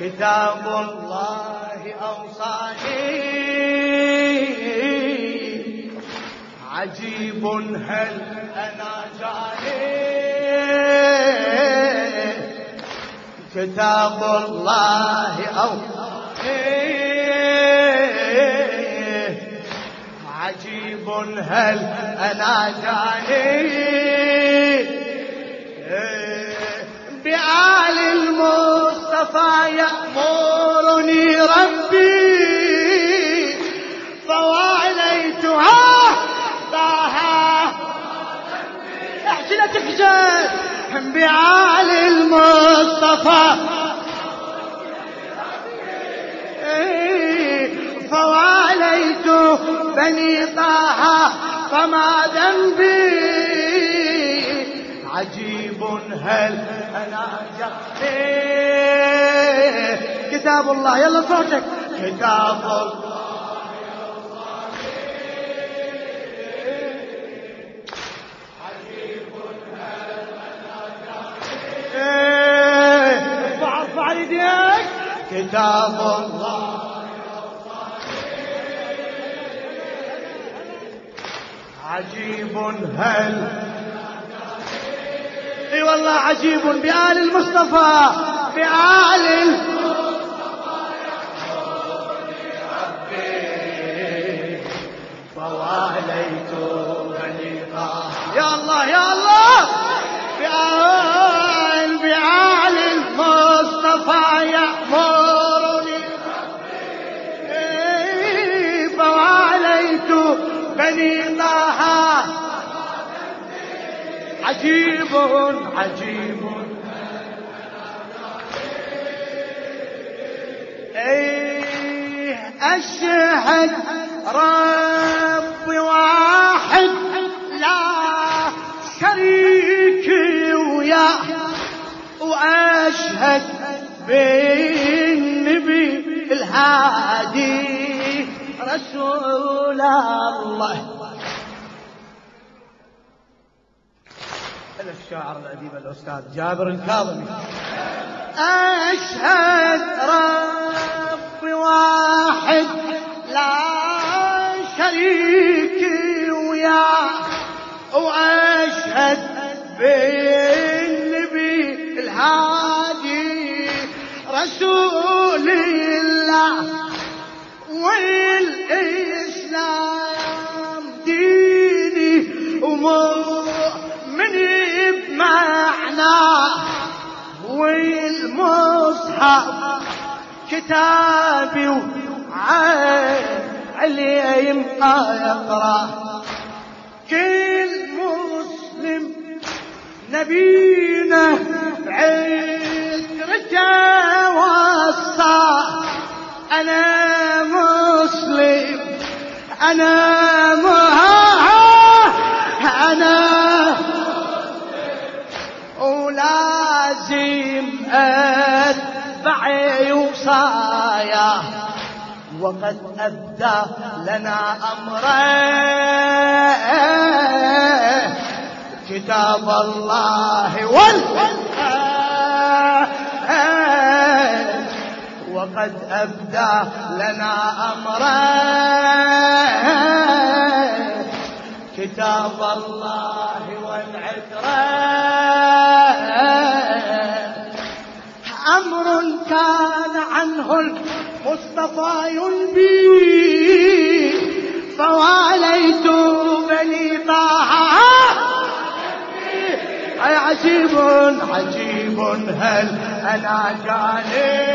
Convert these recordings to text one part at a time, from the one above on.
كتاب الله أوصاني. عجيب هل أنا جاني. كتاب الله أوصاني. عجيب هل أنا جاني. المصطفى يأمرني ربي. فواليتها طه احكي لا تخجل بآل المصطفى فواليت بني طه فما ذنبي. عجيب هل كتاب الله يلا صوتك. كتاب الله يديك كتاب الله. عجيب هل إي والله عجيب بآل المصطفى بآل عجيب عجيب. إيه أشهد ربي واحد لا شريك وياه وأشهد بالنبي الهادي رسول الله. الشاعر الأديب الأستاذ جابر الكاظمي. أشهد ربي واحد لا شريك وياه وأشهد بالنبي كتابي وعليه يبقى يقرأ. كل مسلم نبينا عترته وصى أنا مسلم أنا مها أنا ولازم أتبع وصايا وقد أبدى لنا أمره كتاب الله وال وقد أبدى لنا أمره كتاب الله والعترة أمر كان المصطفى ينبي فواليت بني طه أي عجيب عجيب هل أنا جاني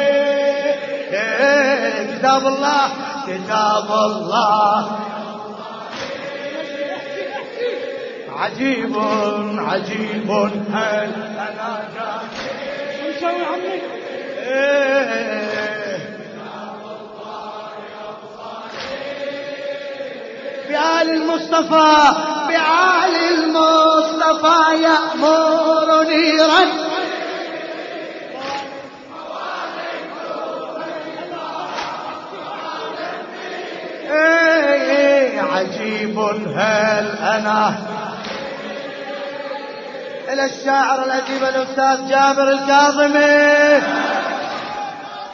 كتاب الله كتاب الله. عجيب عجيب هل أنا جاني شو عمي؟ بآل المصطفى بآل المصطفى يأمرني رد إيه عجيب هل أنا. إلى الشاعر الأديب الأستاذ جابر الكاظمي.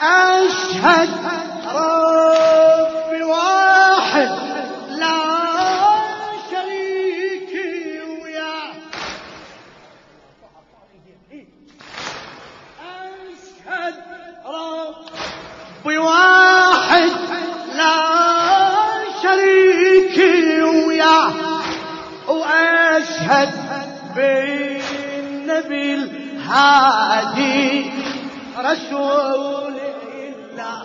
أشهد وأشهد بالنبي الهادي رسول الله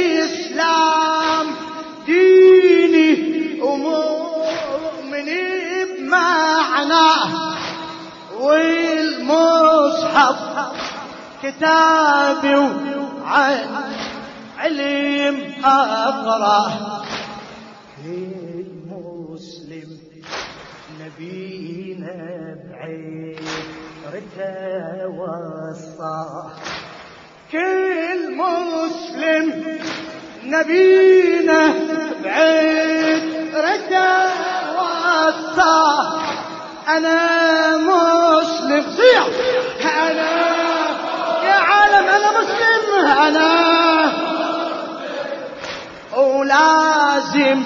والإسلام ديني ومؤمن بمعناه والمصحف كتابي وعن علم أقرأ. كل مسلم نبينا بعيد رده وصى أنا مسلم. صيح. أنا يا عالم أنا مسلم. أنا ولازم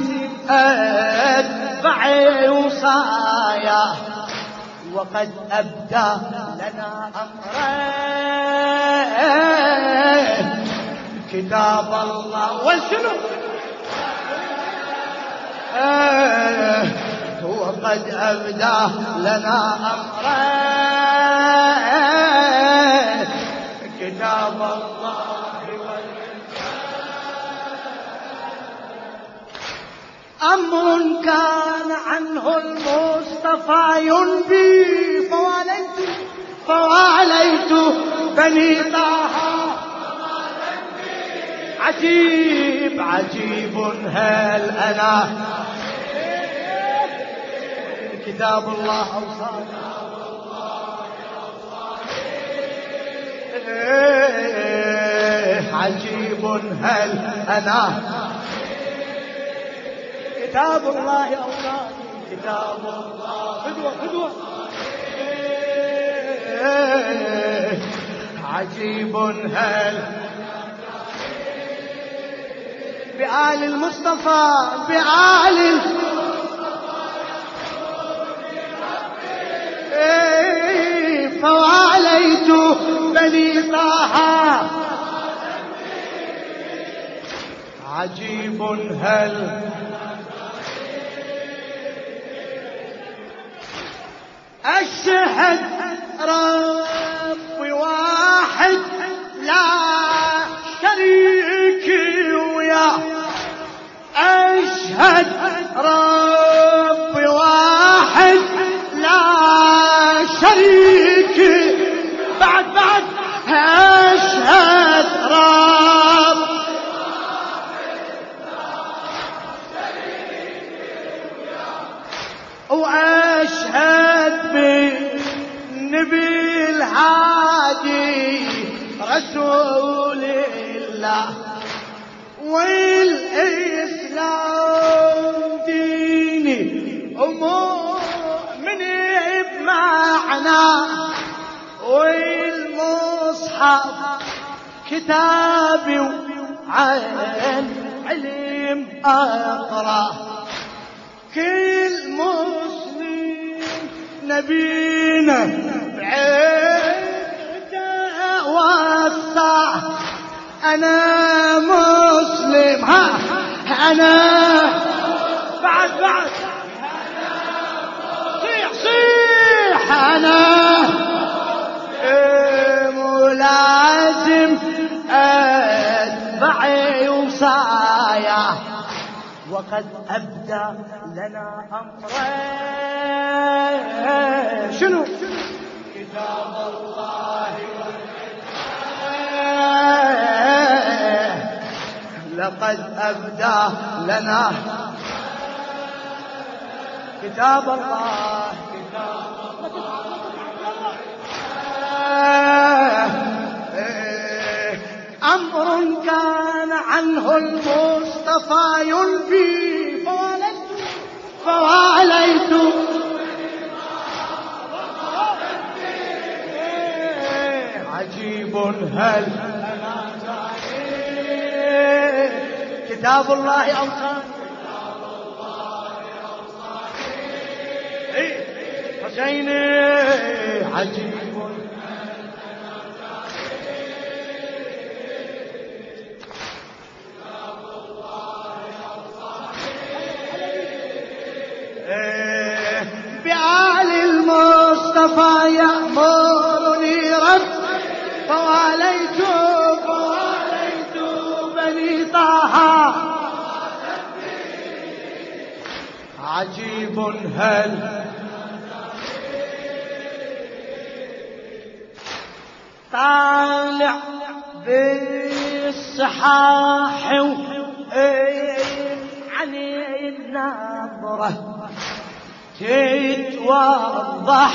اتبع وصايا. وقد أبدى لنا امرين كتاب الله وشنو آه، وقد أبدى لنا أمرين كتاب الله أمر كان عنه المصطفى ينبي. فواليت فواليت بني طه. عجيب عجيب هل أنا. كتاب الله أوصانا إيه، عجيب هل أنا. كتاب الله أوصاني. كتاب الله. عجيب هل. بآل المصطفى بآل إيه، فواليت بني طه. عجيب هل. أشهد ربي واحد لا لنا أمرين شنو؟ كتاب الله لقد أبدى لنا. كتاب الله. كتاب الله أمر كان عنه المصطفى يلبي فواليت عجيب هل. كتاب الله أوصاني. إيه، حسيني. عجيب المصطفى يأمرني رب فواليت فواليت بني طه. عجيب هل طالع بالصحاح عن النظرة تتوضح.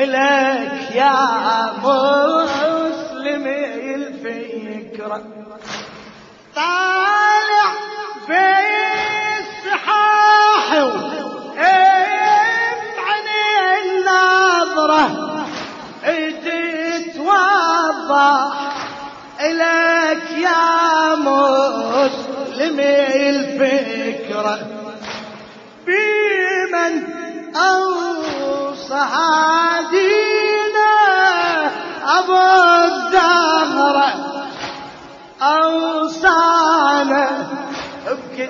لك يا مسلم الفكرة. طالع في السحاح عن النظرة. تتوضح لك يا مسلم الفكرة. بمن أوصى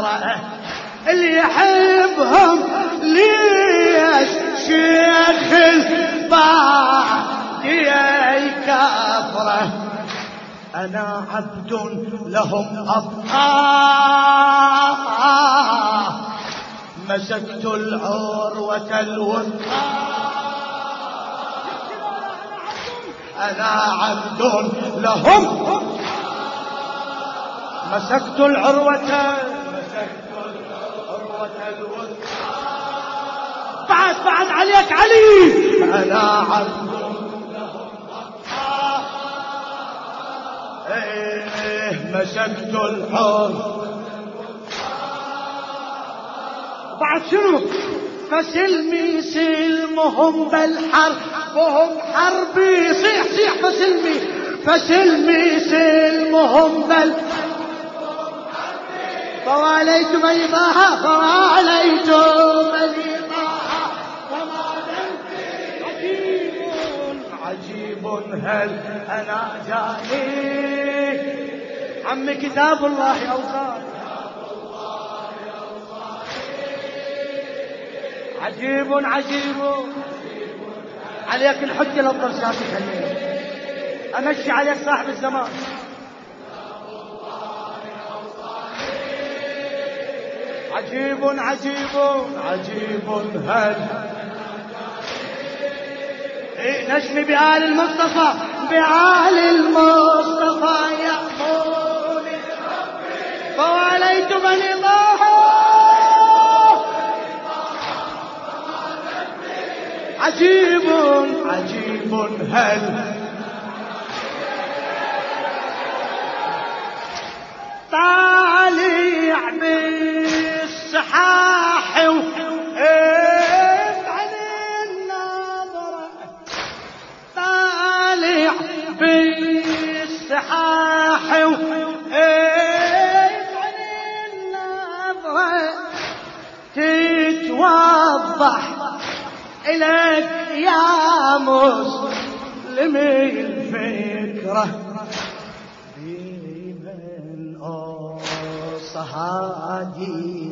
كفرة اللي يحبهم ليش شيخ البادية كفرة أنا عبد لهم أبقى. مسكت العروة الوثقى. أنا عبد لهم مسكت العروة بعد بعد عليك علي! أنا عبد إيه مسكت الحر بعد شنو؟ فسلمي سلمهم بالحرب وهم حربي. صيح صيح فسلمي فسلمي سلمهم بالحرب فواليت بيضاها فواليت بيضاها وما عجيب عجيب هل أنا جاني؟ عم كتاب الله أوصاني. عجيب عجيب. عليك الحجة لو ساكت أمشي عليك صاحب الزمان. عجيب عجيب عجيب هل. إيه نشمي بآل المصطفى بآل المصطفى يأمرني فواليت بني الله عجيب عجيب هل. طالع بالصحاح عن النظرة طالع بالصحاح عن النظرة تتوضح إليك يا مسلم الفكرة. صهاديمة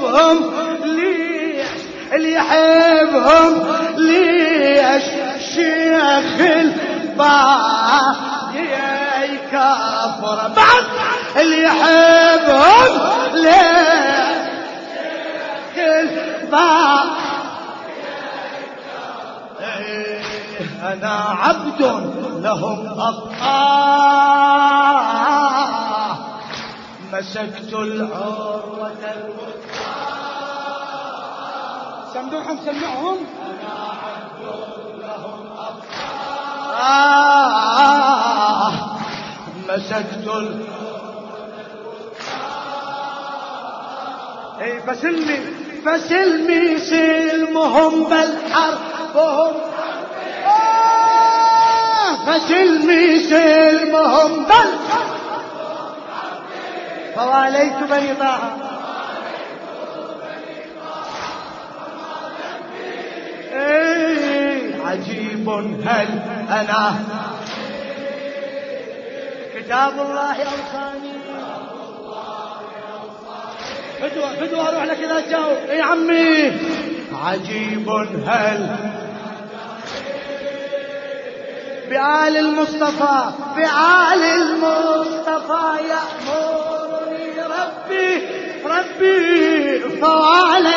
يحبهم. ليش؟ اللي يحبهم ليش؟ شيخ الباب يكفر. بعد اللي يحبهم ليش الباب أنا عبد لهم أبقى. مسكت العروة سمعهم سمعهم. أنا عبد لهم أبقى مسكت اي فسلمي فسلمي سلمهم بالحرب وهم فسلمي سلمهم بل فواليت بني طه. عجيب هل أنا؟ كتاب الله أوصاني. فدوة فدوة أروح لك إذا تجاوب يا عمي. عجيب هل. بآل المصطفى بآل المصطفى يأمرني ربي ربي فواليت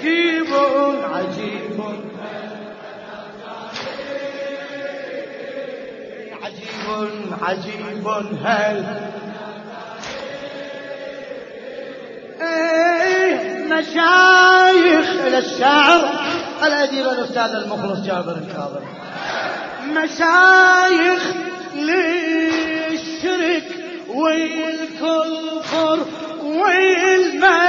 عجيب عجيب. عجيب عجيب. هل إيه مشايخ إلى الشعر الأديب الأستاذ المخلص جابر الكاظم. مشايخ للشرك والكفر والمأتم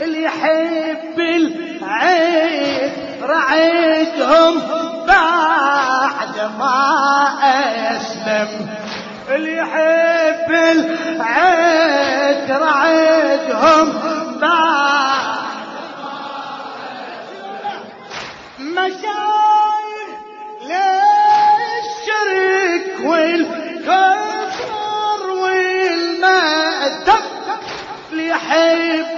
اللي يحب العيد رعيتهم بعد ما أسلم. اللي يحب العيد رعيتهم بعد مشايخ للشرك والكفر والمأدب ليحب العد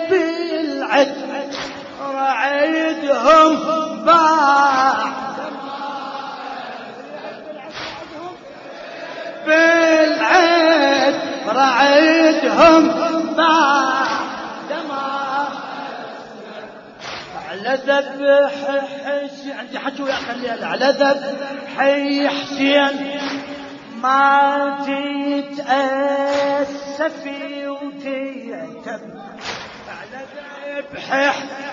بالعد رعيدهم بعد ما على ذبح حسين عندي حكي ويا خليها على ذبح حسين ما تتأسفي وتيتم. على ذبح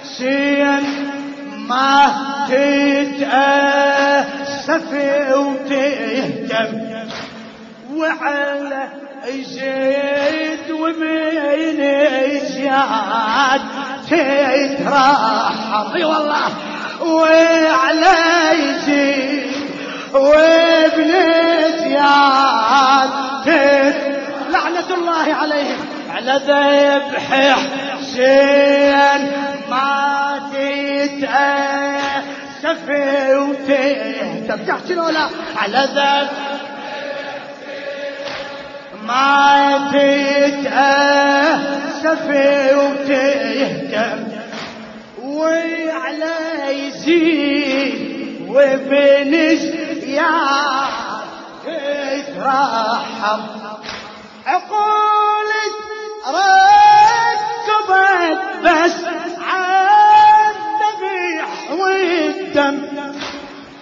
حسين ما تتأسفي وتهتم وعلى زيد ومن زياد تترحم أي والله. وعلى يزيد وابن زياد لعنة الله عليهم. على ذبح حسين تتأسف وتهتم تحكي ولا على ذبح ما تتأسف وتهتم وعلى يزيد وابن زياد تترحم عقولك ركبت بس والدم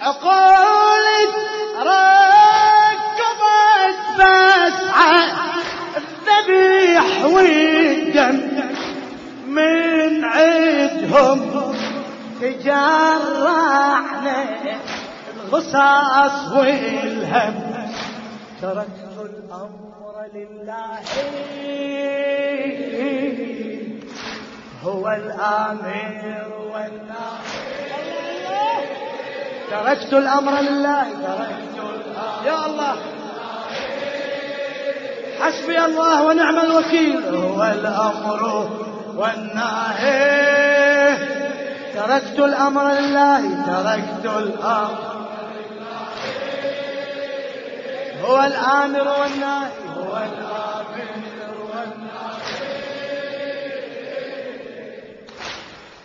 عقولك ركبت بس عالذبيح والدم من عدهم تجرعنا الغصاص والهم. تركت الأمر لله. هو الآمر والناهي تركت الأمر لله. يا الله. حسبي الله ونعم الوكيل. هو الأمر والناهي. تركت الأمر لله. تركت الأمر. هو الآمر والناهي. هو الآمر والناهي.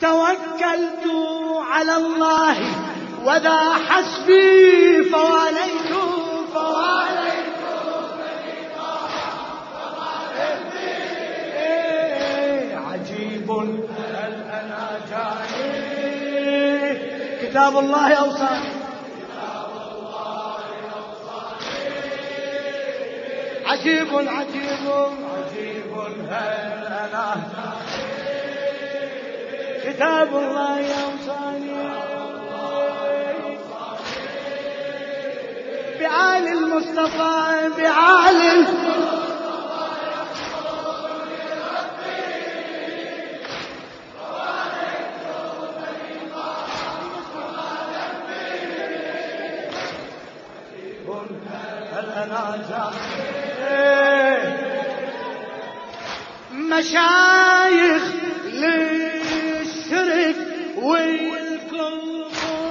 توكلت على الله. وذا حسبي فواليت فواليت عجيب هل أنا جاني كتاب الله أوصاني. عجيب عجيب عجيب هل أنا؟ كتاب الله يوصاني بعال المصطفى بعال هل أنا مشايخ للشرك والكفر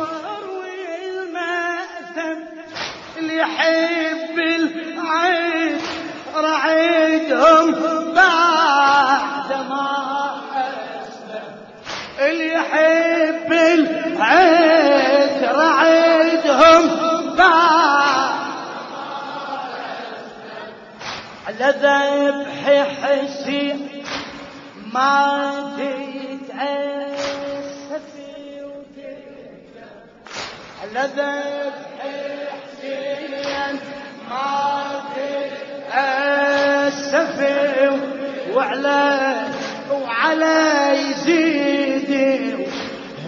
يحب العيد رعيدهم بعد ما اللي يحب العيد رعيدهم بعد على ذبح حسين ما تتأسف على ذبح ما وعلى وعلى يزيد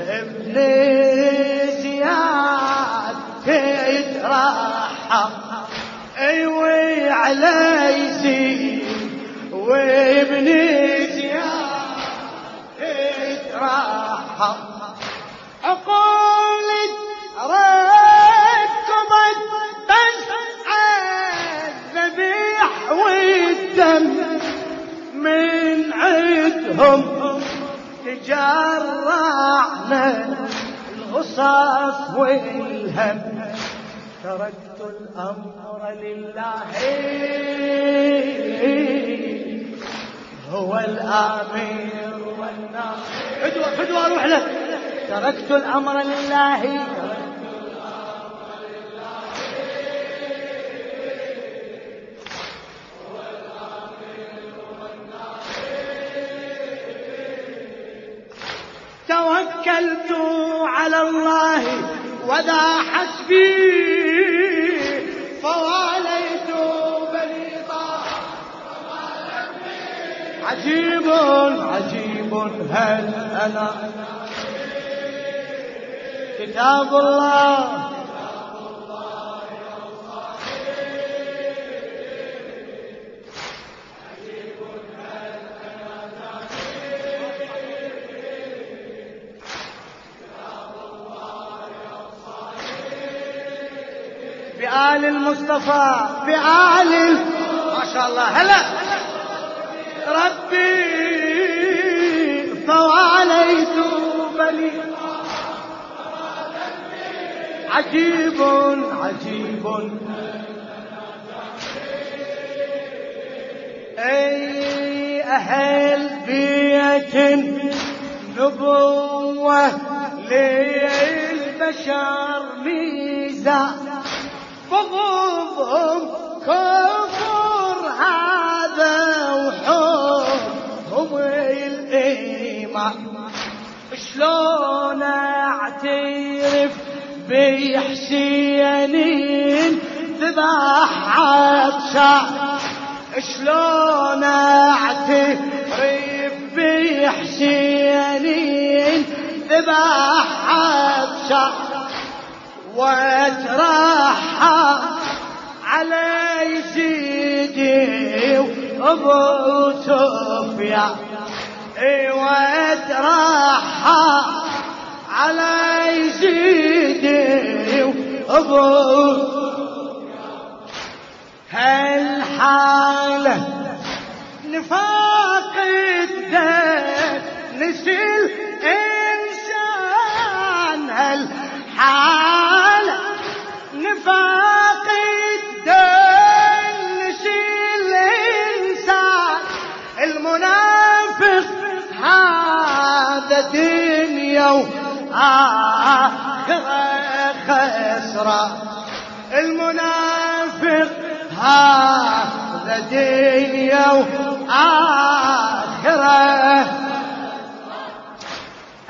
ابن زياد تترحم أيوه على يزيد وابن زياد اترحم عقول عندهم تجرعنا الغصص والهم. تركت الأمر لله. هو الآمر والناصر. فدوى فدوى أروح له. تركت الأمر لله. وذا حسبي فواليت بني عجيب عجيب هل أنا؟ كتاب الله. المصطفى بآل ال- ما شاء الله. هلا. ربي فواليت بني. عجيب عجيب. أي أهل بيت نبوة للبشر ميزان. بغضهم كفر هذا وحبهم الإيمان. شلون أعترف بحسينين ذبح عطشان شلون أعترف بحسينين ذبح عطشان واترحم على يزيدي وابو سفيان. اي واترحم على يزيدي وابو هالحالة نفاق الدين نسل الإنسان. المنافق دنيا وآخرة خسرة. المنافق هذا دنيا وآخرة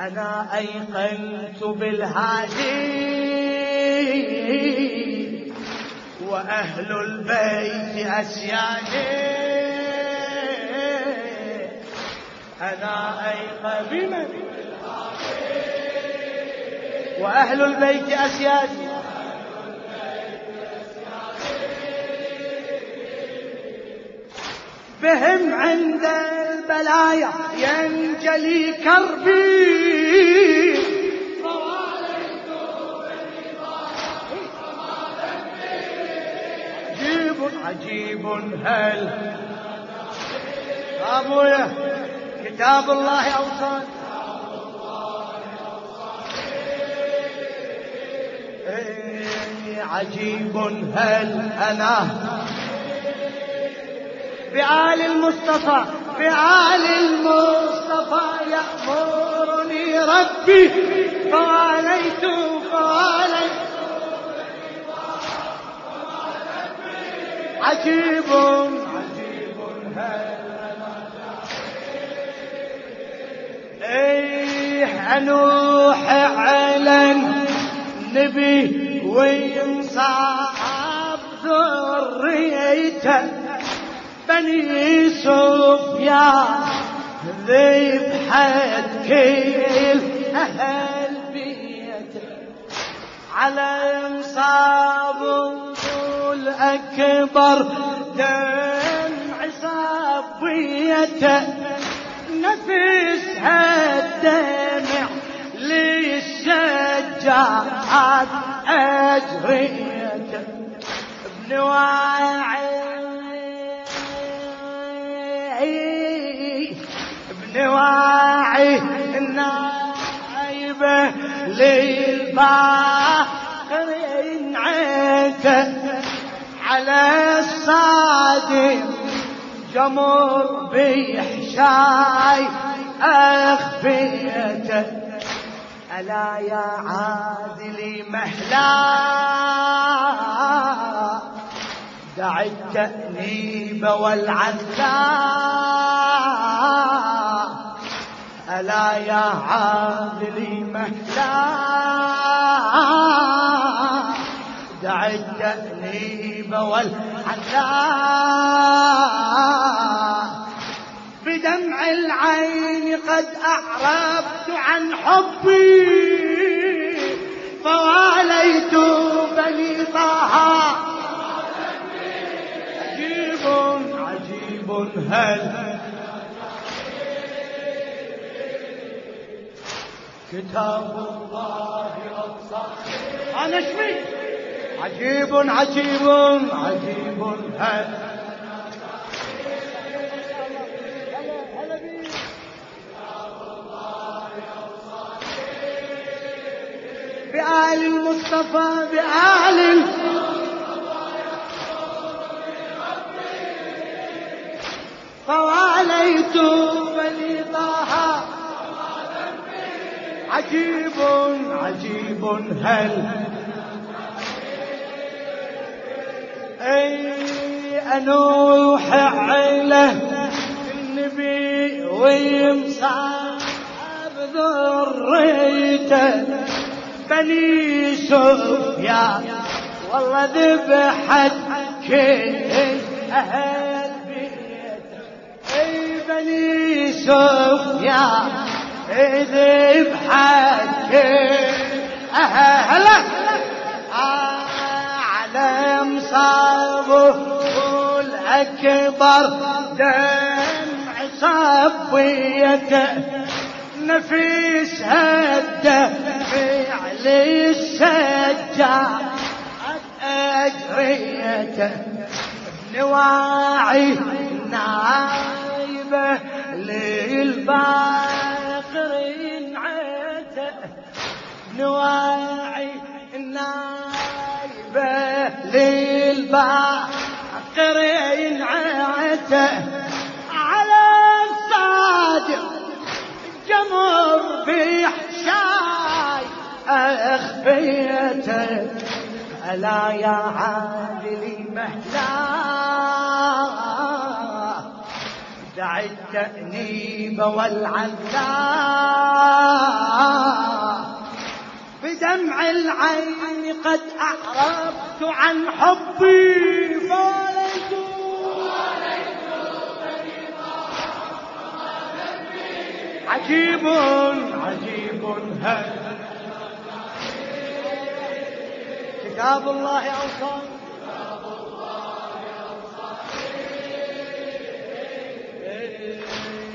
أنا أيقنت بالهادي. وأهل البيت أسيادي أنا أيقن بمن؟ وأهل البيت أسيادي بهم عند البلايا ينجلي كربي. عجيب هل. أبويا كتاب الله اوصان إيه، عجيب هل أنا. بآل المصطفى بآل المصطفى يأمرني ربي. فواليت فواليت عجيب. عجيب إيه انوح على النبي وينصاب ذريته. بني سفيان ذبحت كيل أهل بيته. على مصاب الأكبر. دمع صبيته نفسها الدمع للسجاد أجريته. ابن واعي ابن واعي النايبة للباخر ينعته على الصادم جمر بيحشاي أخفيته ألا يا عادلي مهلا دع التأنيب والعذاب ألا يا عادلي مهلا دع التأنيب والعذاب بدمع العين قد أعربت عن حبي. فواليت بني طه. عجيب هل. كتاب الله أبصر. أنا اسمي عجيب عجيب. عجيب. هل بآل المصطفى بآل فواليت بني طه. عجيب عجيب. هل أي أنوح على النبي ويمصاب ذريته. بني سفيان والله ذبحت كل أهل بني سفيان ذبحت أهلا على مصابه الأكبر دمع صبيته نفيس هده فعل السجاد أجريته نواعي نار نائبة للباقرين عته. نواعي بالي الباقر ينعته على الصادق جمر حشاي اخفيته الا يا عادلي مهلا دع التأنيب والعذاب. بدمع العين قد أعربت عن حبي. عجيب. عجيب. هل كتاب الله أوصى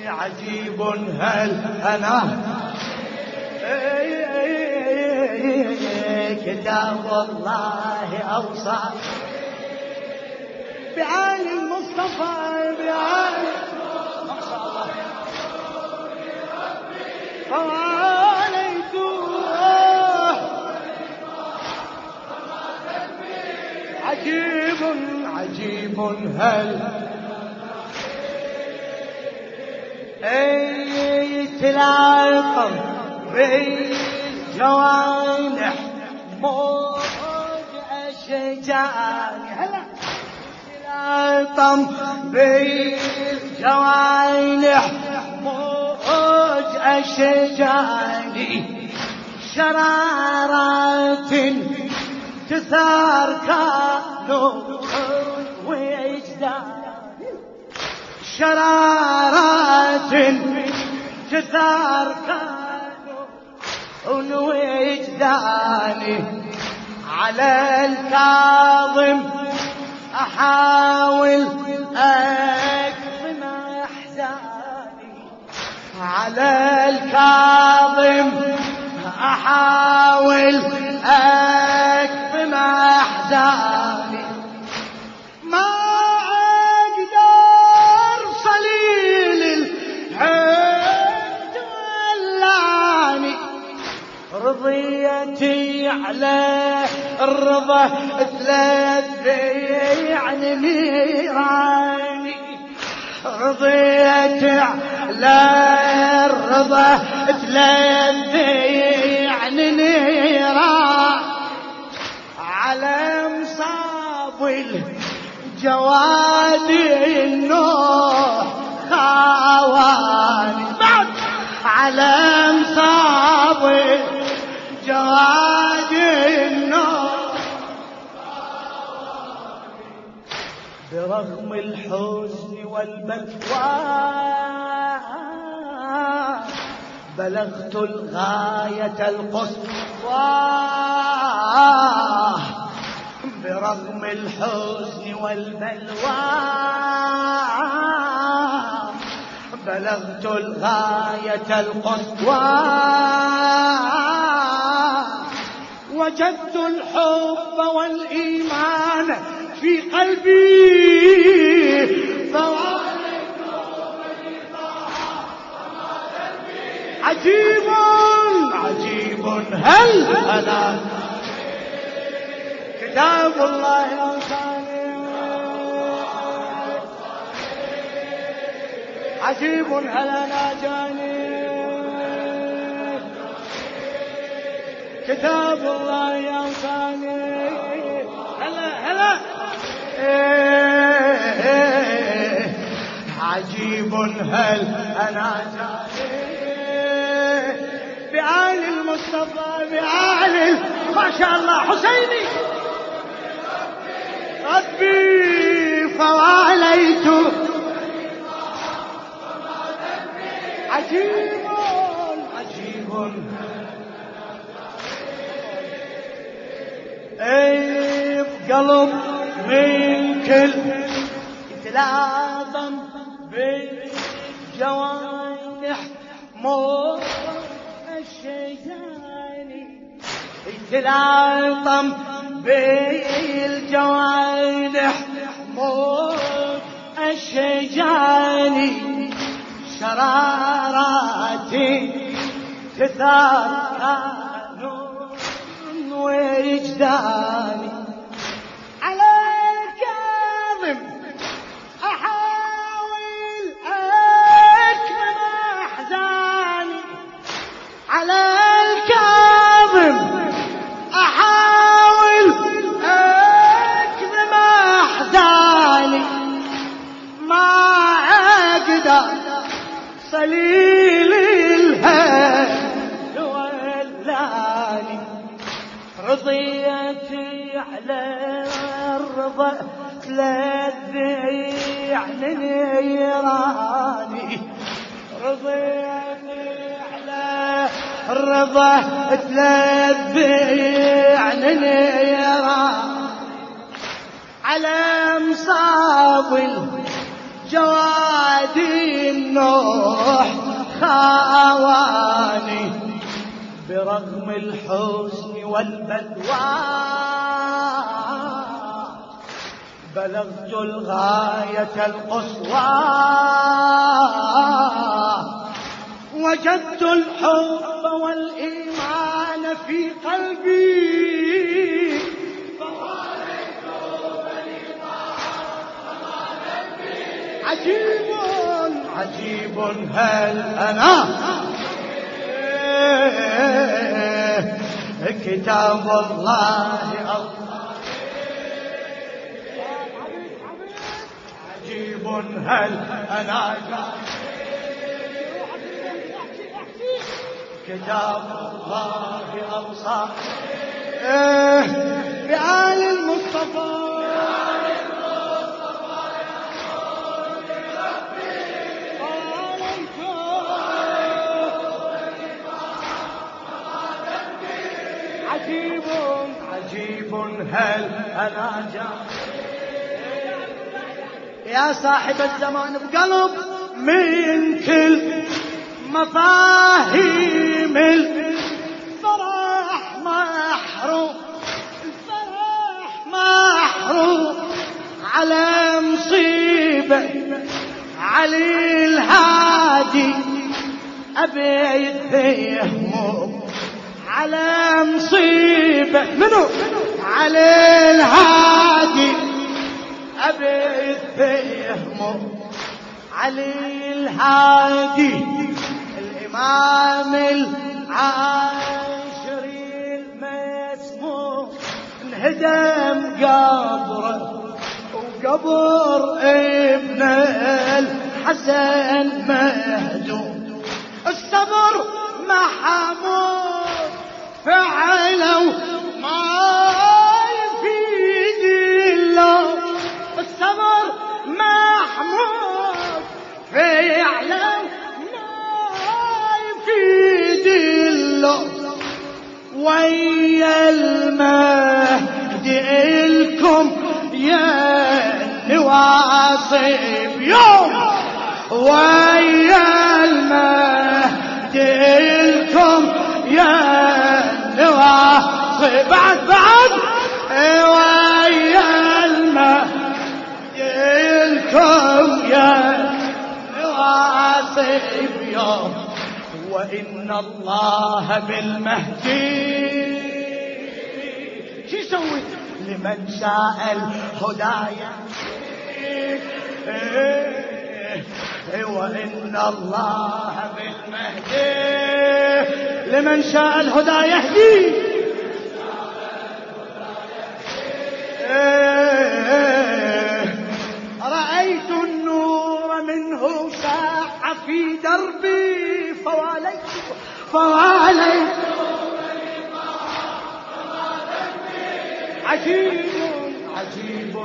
عجيب. هل أنا كتاب الله أوصى. بعالي المصطفى بعالي عجيب عجيب هل أي تلاقم بالجوانح موج اشجان هلا. تلاقم بالجوانح موج اشجان شرارات تثار كانوا وجدان شرارات تثار كانوا وجداني على الكاظم أحاول أكظم أحزاني. على الكاظم أحاول أكظم أحزاني. رضيتي على الرضا ثلاث يعني نيراني رضيت على الرضا ثلاث يعني نيران على مصاب الجواد النوح خاواني. بعد. على برغم الحزن والبلوى بلغت الغاية القصوى. برغم الحزن والبلوى. بلغت الغاية القصوى. وجدت الحب والإيمان في قلبي. عجيب. عجيب. هل أنا؟ كتاب الله أوصاني عجيب. هل أنا جاني؟ كتاب الله أوصاني هلا هلا. إيه عجيب هل أنا بآل المصطفى بآل ما شاء الله. حسيني. ربي فواليت. عجيب عجيب. اي بقلب من كل يتلاطم بالجوانح مو الشيطاني يتلاطم بالجوانح موت الشجاني شراراتي تثار وجداني الرضا تلذي عن نيراني رضيت على الرضا تلذي عن نيراني على مصاب الجواد النوح خاواني برغم الحزن والبلوى. بلغت الغاية القصوى. وجدت الحب والإيمان في قلبي. عجيب عجيب هل أنا؟ كتاب الله عجيب هل أنا كتاب الله أوصى؟ بآل المصطفى. عجيب عجيب. هل أنا جاء يا صاحب الزمان بقلب من كل مفاهيم الفرح محروم الفرح محروم على مصيبة علي الهادي أبي يتهمه على مصيبة منو؟ على الهادي. أبي يتهمه علي الهادي الإمام العاشري المسموم انهدم قبره وقبر ابن الحسن مهدوم الصبر محمود فعلوا ما ويا المهدي إلكم يا نواصب يوم. ويا المهدي إلكم يا نواصب. بعد بعد. ويا المهدي إلكم يا نواصب يوم. وإن الله بالمهدي. شو يسوي؟ لمن شاء الهدايا وإن الله بالمهدي. لمن شاء الهدى يهدي رأيت النور منه ساح في دربي. فواليت فواليت. عجيب عجيب.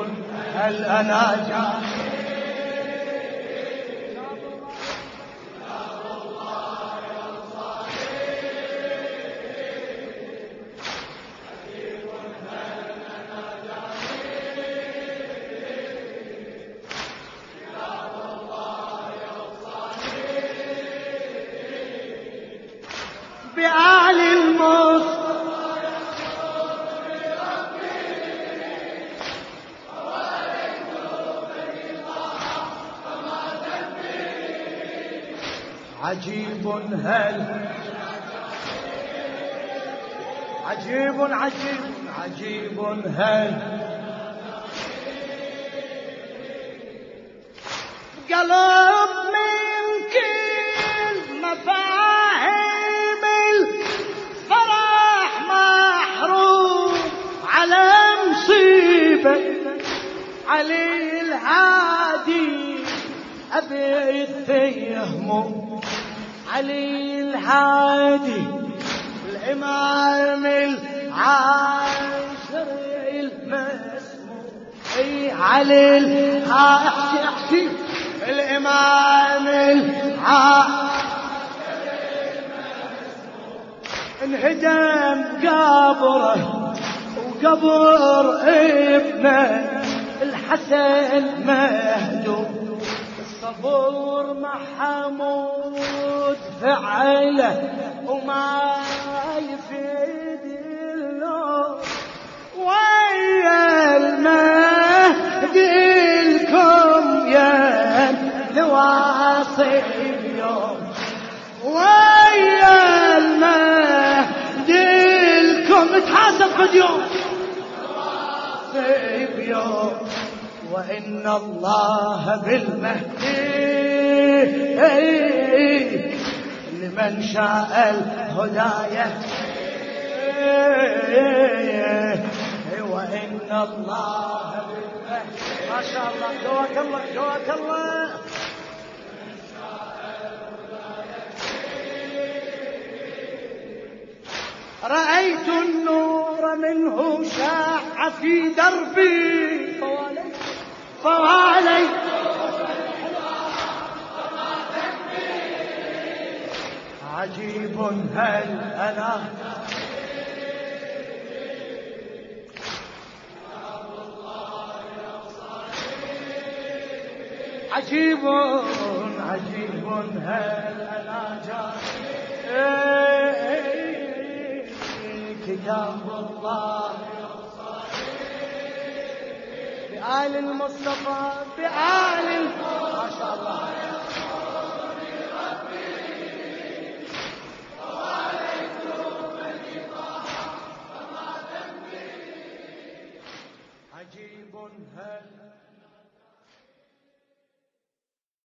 هل أنا جاهل؟ عجيب عجيب عجيب هل؟ قلب من كل مفاهيم الفرح محروم على مصيبة. علي الهادي أبي يتهمه علي الهادي الإمام العاشر المسموم علي ها احكي احكي. الإمام العا انهدم قبره وقبر ابنه الحسن مهدوم الصبور محمود فعله وما نواصي اليوم ويا المهدي لكم تحاسب بديوم بيوم وإن الله بالمهدي لمن شاء الهداية وإن الله بالمهدي. ما شاء الله. جواك الله جواك الله. رأيت النور منه شاع في دربي. فوالي. فوالي عجيب هل أنا؟ عجيب عجيب هل أنا جاي كتاب الله. بآل المصطفى بآل ما شاء الله.